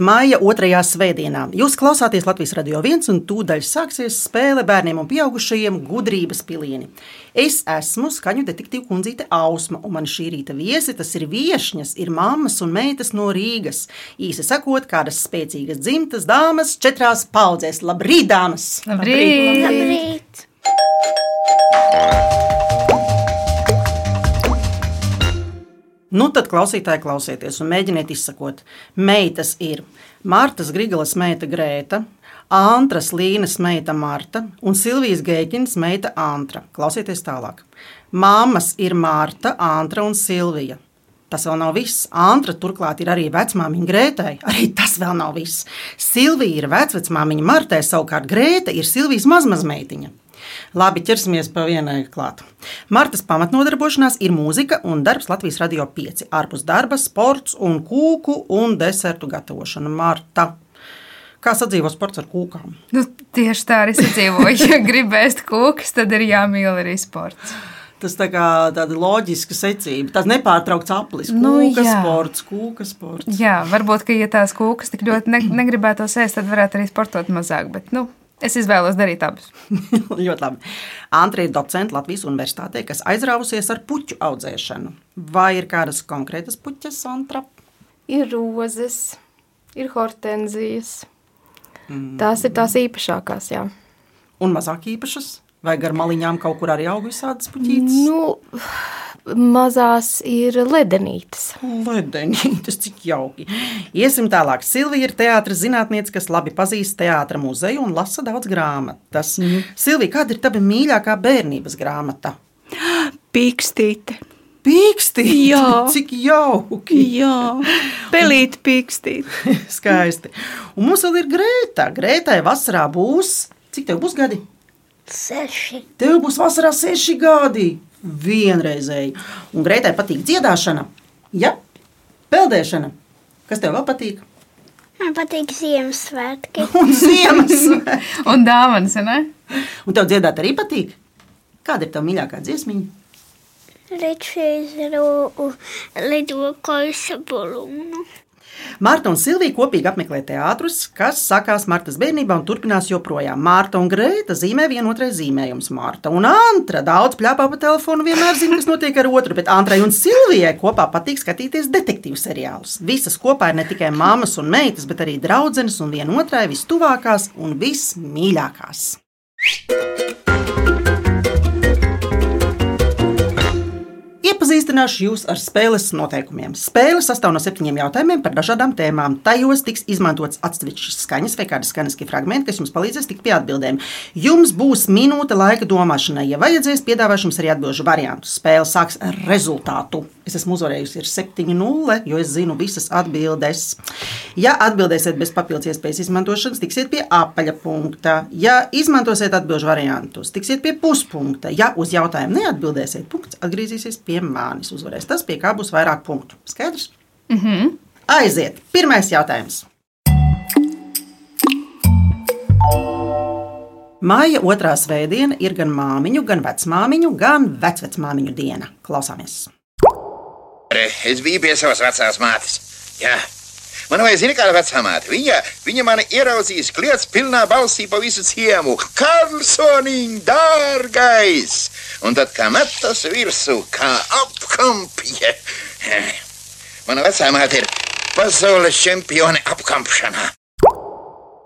Labrīt, Maija otrajā svētdienā. Jūs klausāties Latvijas radio viens un tūdaļ sāksies spēle bērniem un pieaugušajiem gudrības pilieni. Es esmu skaņu detektīva kundzīte Ausma, un man šī rīta viesi tas ir viešņas, ir mammas un meitas no Rīgas. Īsi sakot, kādas spēcīgas dzimtas dāmas četrās paudzēs. Labrīt, dāmas! Labrīt! Labrīt! Nu, tad klausītāji klausieties un mēģiniet izsakot. Meitas ir Martas Grigalas meita Grēta, Antras Līnes meita Marta un Silvijas Gēķinas meita Antra. Klausieties tālāk. Māmas ir Marta, Antra un Silvija. Tas vēl nav viss. Antra turklāt ir arī vecmāmiņa Grētai. Arī tas vēl nav viss. Silvija ir vecmāmiņa Martai, savukārt Grēta ir Silvijas mazmazmeitiņa. Labi, ķersimies pa vienai klāt. Martas pamatnodarbošanās ir mūzika un darbs Latvijas radio 5. ārpus darba, sports un kūku un desertu gatavošana. Marta. Kā sadzīvo sports ar kūkām? Nu, tieši tā arī sadzīvoju. Ja gribēs kūkas, tad ir jāmīl arī sports. Tas tā kā tāda loģiska secība. Tas nepārtraukts aplis. Nu, Kūka jā. sports, kūka sports. Jā, varbūt, ka, ja tās kūkas tik ļoti ne, negribētos ēst, tad varētu arī sportot mazāk. Bet, nu, es izvēlos darīt abus. Ļoti labi. Antra ir docente Latvijas Universitātē, kas aizrāvusies ar puķu audzēšanu. Vai ir kādas konkrētas puķas, Antra? Ir rozes, ir hortenzijas. Tās ir tās īpašākās, jā. Un mazāk īpašas? Vai gar maliņām kaut kur arī aug visādas puķītes? Nu, mazās ir ledenītes. Ledenītes, cik jauki. Iesim tālāk. Silvija ir teātris zinātniece, kas labi pazīst teātra muzeju un lasa daudz grāmatas. Mm. Silvija, kāda ir tava mīļākā bērnības grāmata? Pīkstīte. Pīkstīt, Jā. cik jauki. Jā, pelīt pīkstīt. Skaisti. Un mums vēl ir Grēta. Grētai vasarā būs. Cik tev būs gadi? Seši. Tev būs vasarā seši gadi. Vienreizēji. Un Grētai patīk dziedāšana, ja? peldēšana. Kas tev vēl patīk? Man patīk Ziemassvētki. Un Ziemassvētki. Un dāvanas, ne? Un tev dziedāt arī patīk? Kāda ir tava mīļākā dziesmiņa? Rečēzeru lido koisa bolūnu. Marta un Silvija kopīgi apmeklē teātrus, kas sākās Martas bērnībā un turpinās joprojām. Marta un Grēta zīmē vienotrai zīmējums. Marta un Antra daudz pļāpā pa telefonu, vienmēr zina, kas notiek ar otru, bet Antrai un Silvijai kopā patīk skatīties detektīvu seriālus. Visas kopā ir ne tikai mammas un meitas, bet arī draudzenes un vienotrai vistuvākās un vismīļākās. Iepazīstināšu jūs ar spēles noteikumiem. Spēle sastāv no septiņiem jautājumiem par dažādām tēmām. Tajos tiks izmantots atsevišķas skaņas vai kādi skaņas fragmenti, kas jums palīdzēs tikt pie atbildēm. Jums būs minūte laika domāšanai. Ja vajadzēs, piedāvāšu jums arī atbildžu variantus. Spēle sāks ar rezultātu. Es esmu uzvarējusi ar 7-0, jo es zinu visas atbildes. Ja atbildēsiet bez papildus iespējas izmantošanas, tiksiet pie apaļa punkta. Ja izmantosiet atbildžu variantus, tiksiet pie puspunkta. Ja uz jautājumu neatbildēsiet, punkts atgriezīsies pie manis. Uzvarēs tas, pie kā būs vairāk punktu. Skaidrs? Mm -hmm. Aiziet! Pirmais jautājums. Māja otrā svētdiena ir gan māmiņu, gan vecmāmiņu, gan vecvecmāmiņu diena. Klausāmies! Es biju pie savas vecās mātes. Jā. Man vajag zina, kāda vecā māte. Viņa, viņa mani ieraudzīs kliedz pilnā balsī pa visu ciemu. Karlsoniņ, dārgais! Un tad kā metas virsū, kā apkampja. Mana vecā māte ir pasaules čempione apkampšanā.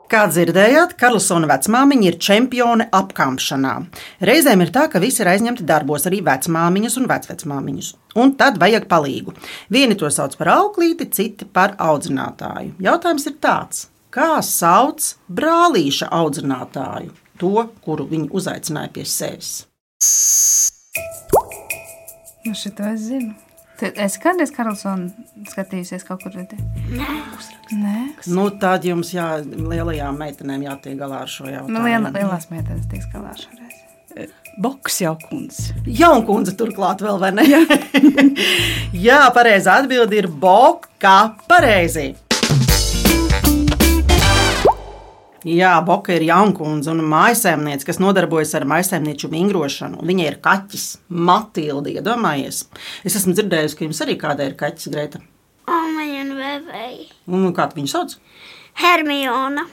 Kā dzirdējāt, Karlsona vecmāmiņa ir čempione apkampšanā. Reizēm ir tā, ka visi ir aizņemti darbos, arī vecmāmiņas un vecvecmāmiņas. Un tad vajag palīgu. Vieni to sauc par auklīti, citi par audzinātāju. Jautājums ir tāds, kā sauc brālīša audzinātāju? To, kuru viņi uzaicināja pie sevis. Nu, šito es zinu. Esi kādreiz Karlsonu skatījusies kaut kur redzēt? Nē. Nē. Nu, tad jums jā, lielajām meitenēm jātiek galā ar šo jautājumu. Nu, liela, lielās meitenes tiks galā šoreiz. Boks jau kundze. Jaunkundze turklāt vēl, vai ne? Jā, pareizā atbilde ir Boka. Pareizi. Jā, Boka ir jaunkundze un mājsaimniece, kas nodarbojas ar mājsaimnieču vingrošanu. Viņa ir kaķis, Matilde, iedomājies. Es esmu dzirdējusi, ka jums arī kāda ir kaķis, Greta. Omeņa un Vēvēja. Un kā viņu sauc? Hermiona.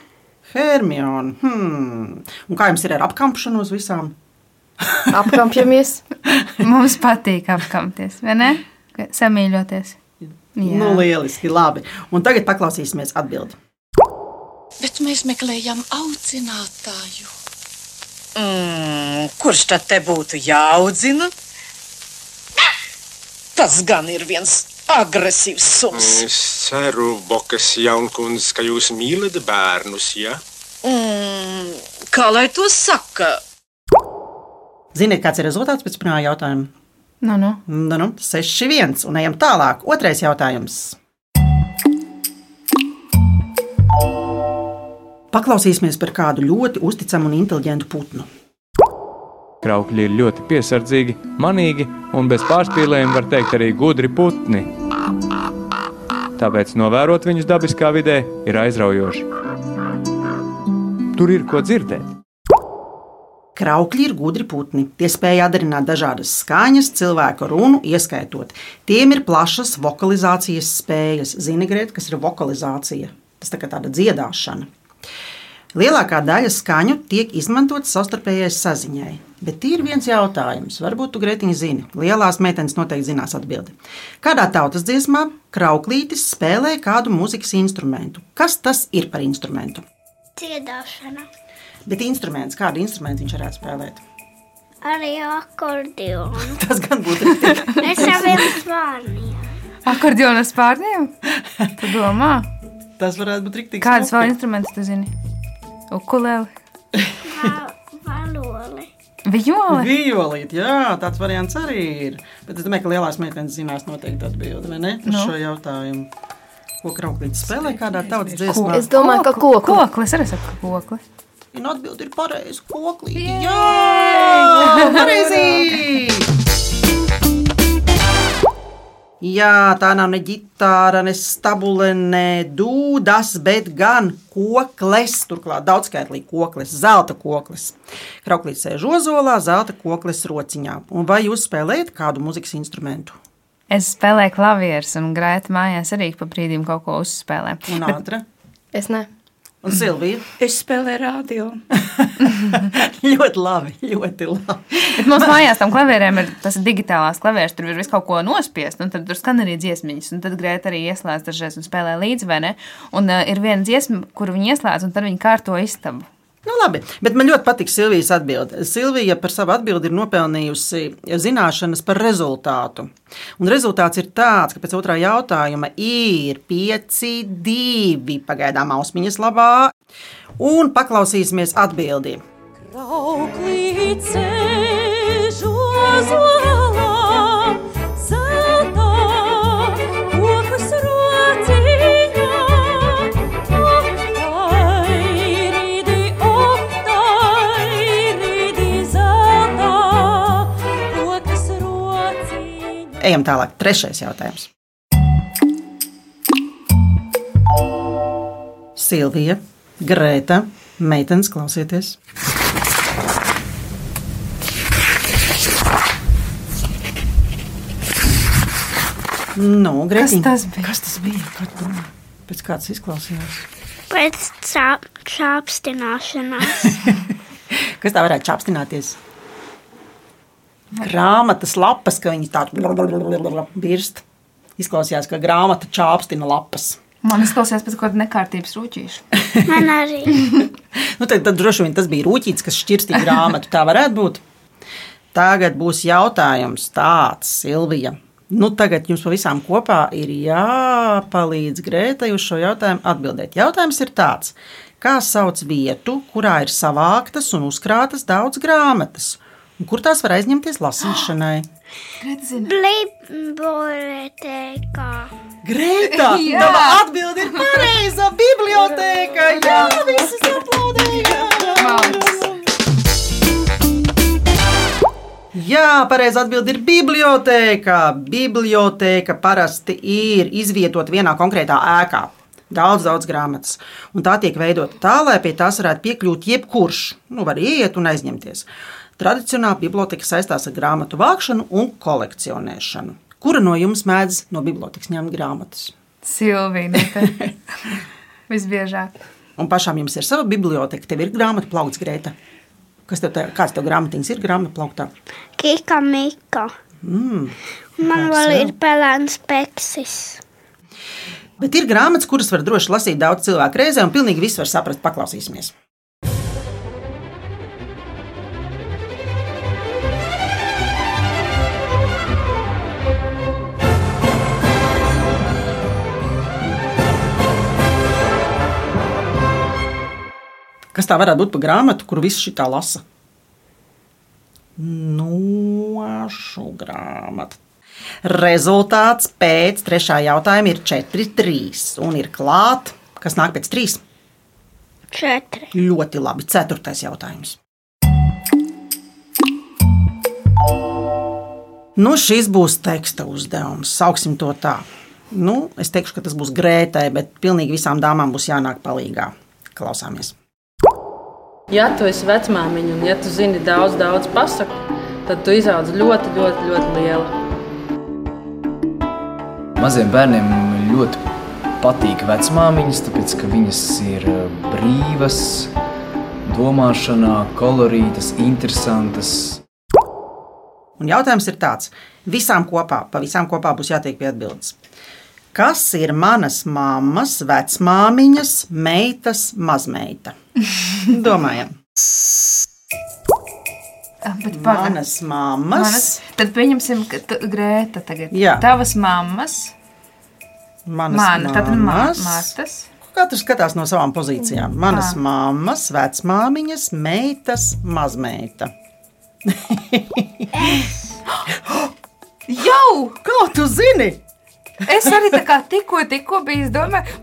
Hermione. Hmm. Un kā jums ir ar apkampšanos visām? Apkampjamies. Mums patīk apkamties, vai ne? Samīļoties. Jā. Nu, lieliski, labi. Un tagad paklausīsimies atbildi. Bet mēs meklējam audzinātāju. Mm, kurš tad te būtu jāaudzina? Tas gan ir viens agresīvs suns. Es ceru, Bokas jaunkundze, ka jūs mīlat bērnus, ja? Mm, kā lai to saka? Ziniet, kāds ir rezultāts pēc pirmā jautājuma? Nu, nu. Nu, nu, 6-1. Un ejam tālāk. Otrais jautājums. Paklausīsimies par kādu ļoti uzticamu un inteliģentu putnu. Kraukļi ir ļoti piesardzīgi, manīgi un bez pārspīlējuma var teikt arī gudri putni. Tāpēc novērot viņus dabiskā vidē ir aizraujoši. Tur ir ko dzirdēt. Kraukļi ir gudri putni. Tie spēj atdarināt dažādas skaņas, cilvēku runu, ieskaitot. Tiem ir plašas vokalizācijas spējas. Zini, Grēt, kas ir vokalizācija? Tas tā kā tāda dziedāšana. Lielākā daļa skaņu tiek izmantotas savstarpējai saziņai. Bet ir viens jautājums, varbūt tu grētiņi zini. Lielās meitenes noteikti zinās atbildi. Kādā tautas dziesmā krauklītis spēlē kādu mūzikas instrumentu? Kas tas ir par instrumentu? Dziedāšana. Bet instruments, kādu instrumentu viņš varētu spēlēt? Arī akordionu. Tas gan būtu. Mēs saviem svārniem. Akordionu spārniem? Tu domā? Tas varētu būt rīktīgi. Kādas vēl instrumentus tu zini? Ukulēli. Valoli. Vijole. Violīt, jā, tāds variants arī ir. Bet es domāju, ka lielās meitenes zinās noteikti atbildi, vai ne? Uz Nu. šo jautājumu. Ko krauklītis spēlē kādā tautas dziesmā? Es domāju, ka kokli. Kokli, es arī saku kokli. Un atbildi ir pareizi. Koklīti. Jā, pareizi! Jā, tā nav ne ģitāra, ne stabule, ne dūdas, bet gan koklis. Turklāt daudzskaitlīgi koklis, zelta koklis. Krauklītis sēž ozolā, zelta koklis rociņā. Un vai jūs spēlējat kādu mūzikas instrumentu? Es spēlēju klavierus, un grēta mājās arī pa brīdim kaut ko uzspēlē. Un ātrāk? Es ne. Un Silvija? Es spēlēju radio. ļoti labi, ļoti labi. Bet mums mājās tam klavierēm ir tas digitālās klavieres, tur ir viss kaut ko nospiest, un tad tur skan arī dziesmiņas. Un tad grēta arī ieslēdz dažreiz un spēlē līdzi, vai ne? Un uh, ir viena dziesma, kuru viņi ieslēdz, un tad viņi kārto istabu. Nu, labi, bet man ļoti patīk Silvijas atbilde. Silvija par savu atbildi ir nopelnījusi zināšanas par rezultātu. Un rezultāts ir tāds, ka pēc otrā jautājuma ir 5, 2 pagaidām ausmiņas labā, un paklausīsimies atbildi. Krauklīte žozolā, Ejam tālāk, trešais jautājums. Silvija, Grēta, meitenes, klausieties! Nu, Grētiņ, tas bija? Kas tas bija? Kā tu domā? Pēc kāds izklausījās? Pēc čāp, čāpstināšanās. Kas tā varētu čāpstināties? Grāmatas lapas, ka viņi tādu birst. Izklausījās, ka grāmata čāpstina lapas. Man izklausās pēc kāda nekārtības rūķīša. Man arī. Nu, tad, tad droši vien tas bija rūtīts, kas šķirstīja grāmatu. Tā varētu būt. Tagad būs jautājums tāds, Silvija. Nu, tagad jums pavisam kopā ir jāpalīdz Grētai uz šo jautājumu atbildēt. Jautājums ir tāds, kā sauc vietu, kurā ir savāktas un uzkrātas daudz grāmatas, kur tās var aizņemties lasīšanai? Bibliotēkā. Grēta, Jā. tava atbilde ir pareiza. Bibliotēka, jā, visas aplaudējām. Jā, pareizi atbild ir bibliotēka. Bibliotēka parasti ir izvietota vienā konkrētā ēkā. Daudz, daudz grāmatas. Un tā tiek veidota tā, lai pie tās varētu piekļūt jebkurš. Nu, var ieiet un aizņemties. Tradicionāli biblioteka saistās ar grāmatu vākšanu un kolekcionēšanu. Kura no jums mēdz no bibliotekas ņemt grāmatas? Silvija. Nu. Visbiežāk. Un pašām jums ir sava biblioteka. Tev ir grāmatu plaukts, Grēta. Kas tev, te, kāds tev grāmatiņas ir grāmatu plauktā? Kika Mika. Mm. Man Kāds vēl vēl? ir pelēns peksis. Bet ir grāmatas, kuras var droši lasīt daudz cilvēku reizē, un pilnīgi viss var saprast. Paklausīsimies. Kas tā varētu būt par grāmatu, kuru visi šitā lasa? Nošu grāmata. Rezultāts pēc trešā jautājuma ir 4-3. Un ir klāt, kas nāk pēc 3. Četri. Ļoti labi. Ceturtais jautājums. Nu, šis būs teksta uzdevums. Sauksim to tā. Nu, es teikšu, ka tas būs grētai, bet pilnīgi visām dāmām būs jānāk palīdzīgā. Klausāmies. Ja tu esi vecmāmiņa un ja tu zini daudz, daudz pasaku, tad tu izaudz ļoti, ļoti, ļoti lielu. Maziem bērniem ļoti patīk vecmāmiņas, tāpēc ka viņas ir eh, brīvas, domāšanā, kolorītas, interesantas. Un jautājums ir tāds: visām kopā, pa visām kopā būs jātiek pie atbildes. Kas ir manas mammas, vecmāmiņas, meitas, mazmeita? Domājam, Ah, Bet paga- manas mammas. Manas, tad pieņemsim, ka tu, Grēta tagad. Jā. Tavas mammas. Manas Mana, ir mammas. Martas. Katrs skatās no savām pozīcijām. Manas Tā. mammas, vecmāmiņas, meitas, mazmeita. Jau! Kā tu zini? Es arī tā kā tikko, tikko biju domājis,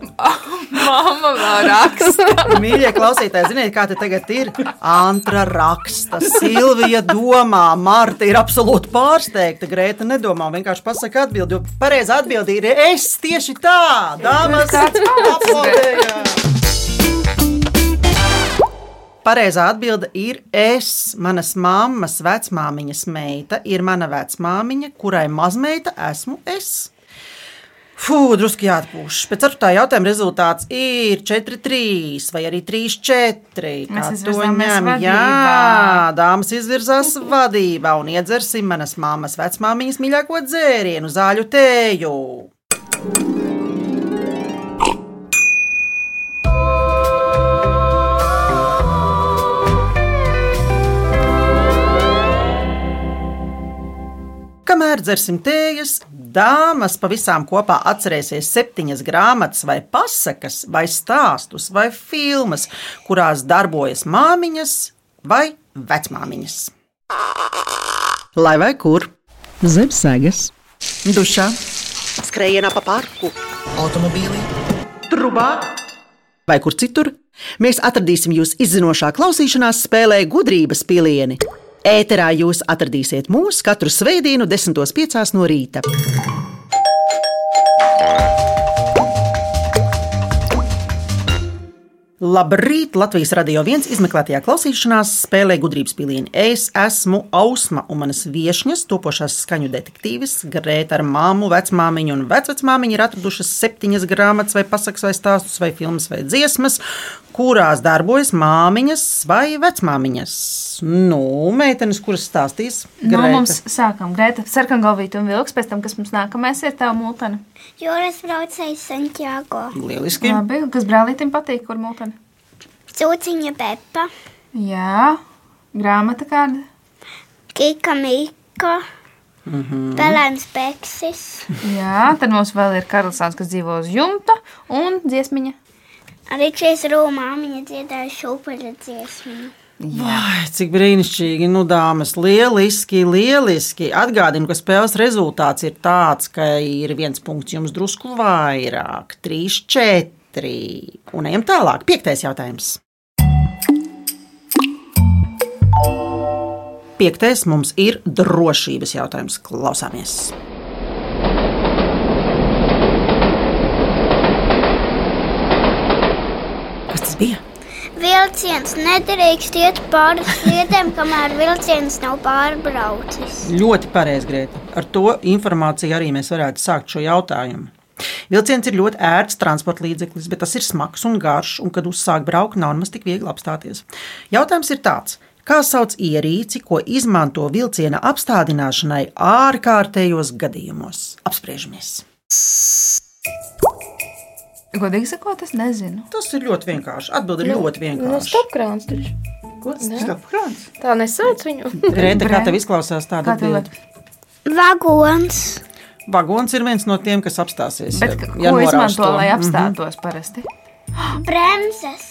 mamma vēl raksta. Mīļie klausītāji, ziniet, kā te tagad ir? Antra raksta, Silvija domā, Marta ir absolūti pārsteigta. Grēta nedomā, vienkārši pasaka atbildi. jo Pareizā atbildi ir es tieši tā, dāmas. Aplaudējam! Pareizā atbilde ir es. Manas mammas vecmāmiņas meita ir mana vecmāmiņa, kurai mazmeita esmu es. Fū, drusku jāatpūš. Pēc ceturtā jautājuma rezultāts ir 4-3 vai arī 3-4. Mēs Kā to izvirzāmies ņem? vadībā. Jā, dāmas izvirzās vadībā un iedzersim manas mammas vecmāmiņas mīļāko dzērienu, zāļu tēju. Kamēr dzersim tējas, dāmas pavisam kopā atcerēsies septiņas grāmatas, vai pasakas, vai stāstus, vai filmas, kurās darbojas māmiņas vai vecmāmiņas. Lai vai kur? Zem sēgas, dušā, skrējienā pa parku, automobīlī, trubā vai kur citur. Mēs atradīsim jūs izzinošā klausīšanās spēlē gudrības pilieni. Ēterā jūs atradīsiet mūs katru svētdienu, 10.5. no rīta. Labrīt! Latvijas radio viens izmeklētajā klausīšanās spēlē gudrības pilieni. Es esmu Ausma, un manas viesņas, topošās skaņu detektīvis, Grēta ar māmu, vecmāmiņu un vecmāmiņu ir atradušas septiņas grāmatas, vai pasakas, vai stāstus, vai filmas, vai dziesmas, kurās darbojas māmiņas vai vecmāmiņas. Nu, meitenes, kuras stāstīs? Nu, Grēta? mums sākam Grēta, sarkangalvīta un vilks, pēc tam, kas mums nākamais ir tava mūtene. Jūras braucējs Santiago. Lieliski. Labi, kas brālītim patīk, kur mūtene? Cūciņa Pepa. Jā, grāmata kāda. Kika Mika. Mhm. Pelēns peksis. Jā, tad mums vēl ir Karlsons, kas dzīvo uz jumta un dziesmiņa. Arī šīs rūmā viņa dziedāja šūpuļa dziesmu. Vai, cik brīnišķīgi, nu, dāmas, lieliski, lieliski. Atgādinu, ka spēles rezultāts ir tāds, ka ir viens punkts jums drusku vairāk, 3, 4. Un ejam tālāk. Piektais jautājums. Piektais mums ir drošības jautājums. Klausāmies! Kas tas bija? Vilciens nedrīkst iet pāri sliedēm, kamēr vilciens nav pārbraucis. Ļoti pareizi, Grēta. Ar to informāciju arī mēs varētu sākt šo jautājumu. Vilciens ir ļoti ērts transporta līdzeklis, bet tas ir smags un garš, un, kad uzsāk braukt, nav nemaz tik viegli apstāties. Jautājums ir tāds. Kā sauc ierīci, ko izmanto vilciena apstādināšanai ārkārtējos gadījumos? Apspriežamies! Godīgi sakot, es nezinu. Tas ir ļoti vienkārši. Atbilde ir Nu, ļoti Nu, vienkārši. stopkrāns. Ko tas ir? Stopkrāns? Tā nesauc viņu. Grēta, kā tev izklausās tāda atbilde? Vagons. Vagons ir viens no tiem, kas apstāsies. Bet ja- ko ja izmanto, to. lai Mhm. apstātos parasti? Bremzes.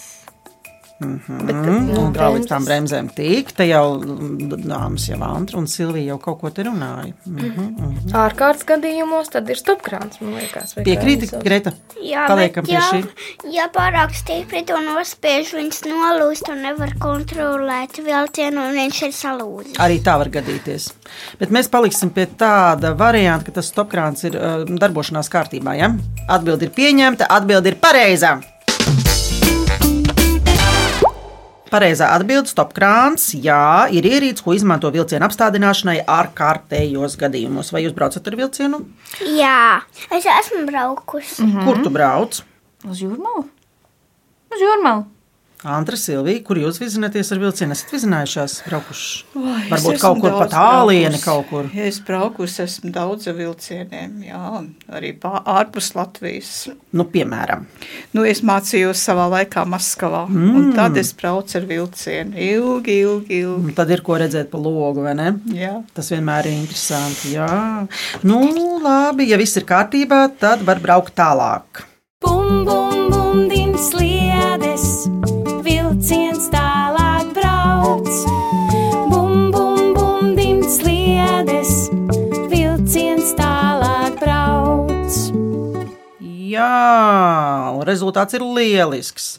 Mhm. Bet, Un nu, kā līdz tām bremzēm tīk, te jau dāmas jau Antra un Silvija jau kaut ko te runāja. Mhm, mhm. Ārkārtas gadījumos tad ir stopkrāns, man liekas. Piekrīti. Greta? Jā, Paliekam bet pie ja, šī. ja pārāk stipri to nospiež, viņš nolūst un nevar kontrolēt vilcienu, un viņš ir salūzis. Arī tā var gadīties. Bet mēs paliksim pie tāda varianta, ka tas stopkrāns ir uh, darbošanās kārtībā. Ja? Atbilde ir pieņemta, atbilde ir pareiza. Pareizā atbilde - stopkrāns. Jā, ir ierīce, ko izmanto vilciena apstādināšanai ārkārtējos gadījumos. Vai jūs braucat ar vilcienu? Jā, es esmu braukusi. Mm -hmm. Kur tu brauc? Uz jūrmālu. Uz jūrmālu. Antra Silvija, kur jūs vizināties ar vilcienu? Esat vizinājušās, braukuši? Es Varbūt kaut kur pa tālieni, kaut kur. Es braukusi, esmu daudz ar vilcieniem, jā, arī pār, ārpus Latvijas. Nu, piemēram. Nu, es mācījos savā laikā Maskavā, mm. un tad es braucu ar vilcienu ilgi, ilgi, ilgi. Un Tad ir ko redzēt pa logu, vai ne? Jā. Tas vienmēr ir interesanti. Jā, nu, labi, ja viss ir kārtībā, tad var braukt tālāk. Bum, bum, bum, dim sliedes, Un rezultāts ir lielisks.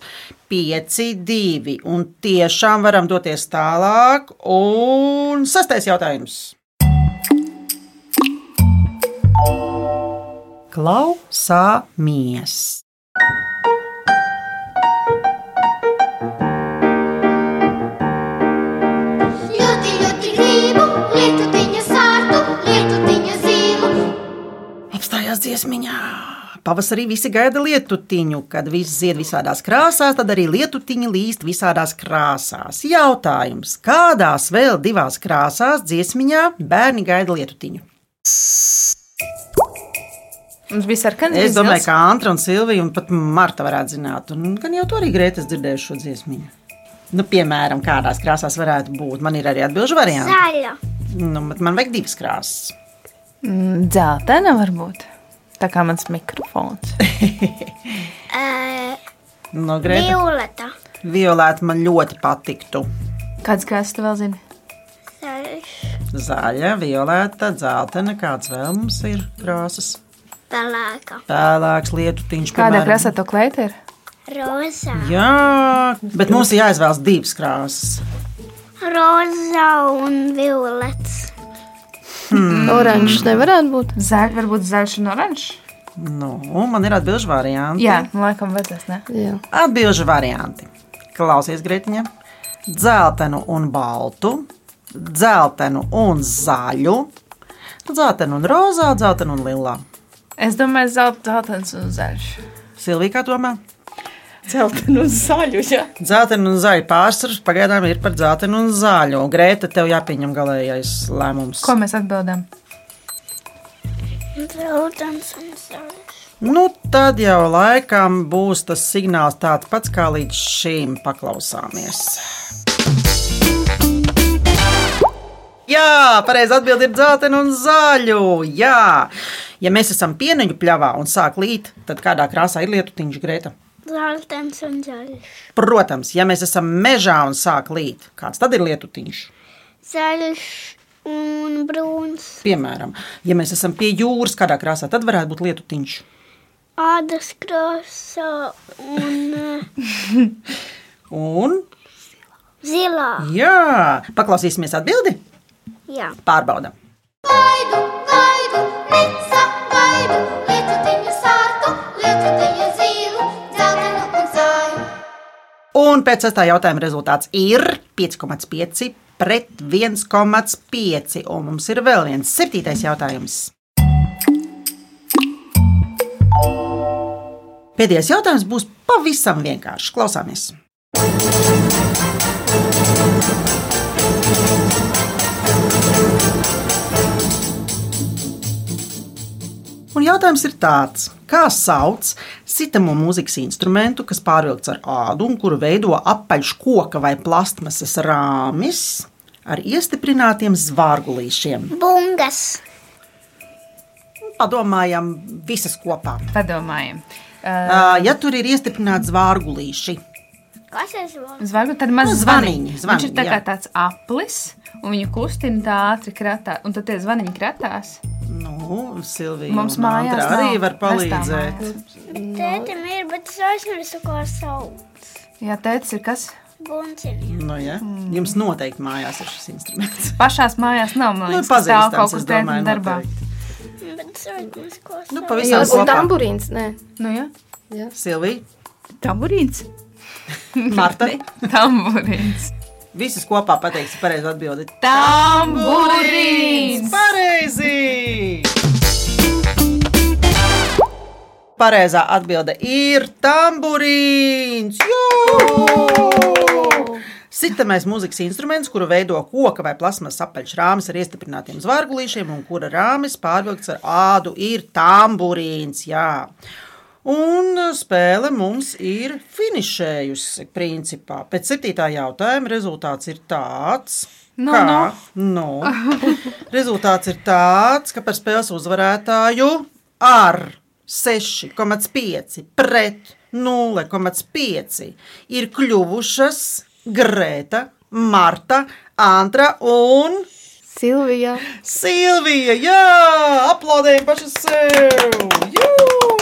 5, 2, un tiešām varam doties tālāk. Un sastais jautājums. Klausāmies! Ļoti, ļoti gribu lietutiņa sārtu, lietutiņa zīlu. Apstājās dziesmiņā. Pavasarī visi gaida lietutiņu, kad viss zied visādās krāsās, tad arī lietutiņi līst visādās krāsās. Jautājums, kādās vēl divās krāsās dziesmiņā bērni gaida lietutiņu? Mums bija sarkans. Es domāju, ka Antra un Silvija un pat Marta varētu zināt. Un gan jau to arī Grētas dzirdējuši šo dziesmiņu. Nu, piemēram, kādās krāsās varētu būt. Man ir arī atbildžu varianti. Zaļa. Nu, bet man vajag divas krāsas. Mm, Dzeltena varbūt. Tā kā mans mikrofons. Uh, No Grētas. violeta. Violēta man ļoti patiktu. Kādas krāsas tu vēl zini? Zaļa, violēta, dzeltena. Kāds vēl mums ir krāsas? Pelēka. Pelēks, lietutiņš. Kādā piemēram. krāsā to kleita ir? Roza. Jā, bet mums ir jāizvēlas divas krāsas. Roza un violets. Hmm. Oranžs nevarētu būt. Zaļš, varbūt zaļš un oranžs. Nu, man ir atbildžu varianti. Jā, nu, laikam vajadzēs, ne? Jā. Atbildžu varianti. Klausies, Gretiņa. Dzeltenu un baltu, dzeltenu un zaļu, dzeltenu un rozā, dzeltenu un lilā. Es domāju, zelt, zeltains un zaļš. Silvija, kā domā? Dzeltenu un zaļu, jā. Dzeltenu un zaļu pārsvars pagaidām ir par dzeltenu un zaļu. Grēta, tev jāpieņem galīgais lēmums. Ko mēs atbildam? Zeltens un zaļš. Nu, tad jau laikam būs tas signāls tāds pats kā līdz šim. Paklausāmies. Jā, pareizi atbild ir dzeltena un zaļu. Jā, ja mēs esam pieneņu pļavā un sāk līt, tad kādā krāsā ir lietutiņš grēta? Zeltens un zaļš. Protams, ja mēs esam mežā un sāk līt, kāds tad ir lietutiņš? Zaļš un brūns. Piemēram, ja mēs esam pie jūras, kādā krāsā, tad varētu būt lietutiņš. Ādas krāsā un Un, zilā. jā, paklausīsimies atbildi. Jā. Pārbaudām. Gaidu, Un pēc sestā jautājuma rezultāts ir 5,5 pret 1,5. Un mums ir vēl viens septītais jautājums. Pēdējais jautājums būs pavisam vienkāršs. Klausāmies! Un jautājums ir tāds, kā sauc sitamo mūzikas instrumentu, kas pārvilkts ar ādu un kuru veido apaļš koka vai plastmasas rāmis ar iestiprinātiem zvārgulīšiem. Bungas. Padomājam, visas kopā. Padomājam. Uh, ja tur ir iestiprināti zvārgulīši, Kas ir zvans? Zvaigznes tad maz Nu, zvaniņi. zvaniņi, Viņš ir tā zvaniņi, kā jā. tāds aplis, un viņu kustina tā ātri kratā, un tad tie zvaniņi kratās. Nu, Silvija Mums mājās arī nav. var Mēs tā palīdzēt. Tētim ir, bet es aizmirsu, ko sauc. Jā, tētis ir kas? Bunciņi. Nu, ja? Jums noteikti mājās ir šis instruments. Pašās mājās nav, man Nu, liekas, tas stāv pazīstams, kaut domāju, tētim darbā. Bet es aizmirsu, ko sauc. Nu, pavisam Jā, un kopā. tamburīns, nē. Nu, jā. Jā. Silvija, Tamburīns. Marta. Tamburīns. Visas kopā pateiks pareizi atbildi. Tamburīns! Pareizi! Pareizā atbilde ir tamburīns. Jū! Sitamais mūzikas instruments, kuru veido koka vai plasmas apaļš rāmis ar iestiprinātiem zvargulīšiem, un kura rāmis pārvilkts ar ādu, ir tamburīns. Jā. Un spēle mums ir finišējusi. Principā. Pēc septītā jautājuma rezultāts ir tāds. Nu, ka, nu. Rezultāts ir tāds, ka par spēles uzvarētāju ar 6,5 pret 0,5 ir kļuvušas Grēta, Marta, Antra un Silvija. Silvija. Jā, aplaudējam pašai sev! Jū!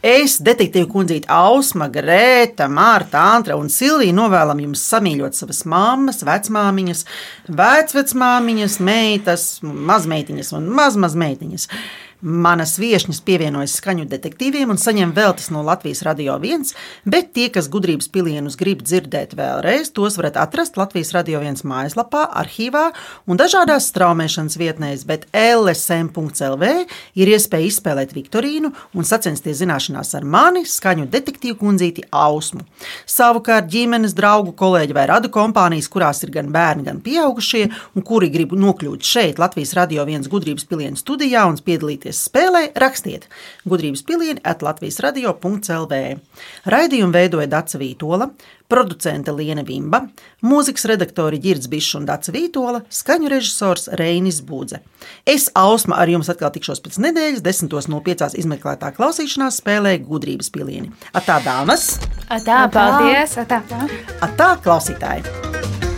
Es, detektīva kundzīte, Ausma, Grēta, Mārta, Antra un Silvija novēlam jums samīļot savas mammas, vecmāmiņas, vecvecmāmiņas, meitas, mazmeitiņas un mazmazmeitiņas. Manas viesņas pievienojas skaņu detektīviem un saņem veltes no Latvijas Radio 1, bet tie, kas gudrības pilienus grib dzirdēt vēlreiz, tos varat atrast Latvijas Radio 1 mājaslapā, arhīvā un dažādās straumēšanas vietnēs, bet LSM.CLV ir iespēja izspēlēt Viktorīnu un sacensties zināšanās ar mani, skaņu detektīvu kundzīti Ausmu. Savukārt ģimenes, draugu, kolēģi vai radu kompānijas, kurās ir gan bērni, gan pieaugušie, un kuri grib nokļūt šeit, Latvijas Radio 1 gudrības pilienu studijā un piedalīties spēlē, rakstiet gudrības pilieni at Latvijas radio.clv. Raidījumu veidoja Dāca Vītola, producente Liena Vimba, mūzikas redaktori Girds Bišs un Dāca Vītola, skaņu režisors Reinis Būdze. Es, Ausma, ar jums atkal tikšos pēc nedēļas, 10.05. izmeklētā klausīšanās spēlē gudrības pilieni. Atā dāmas! Atā, paldies! Atā. Atā klausītāji!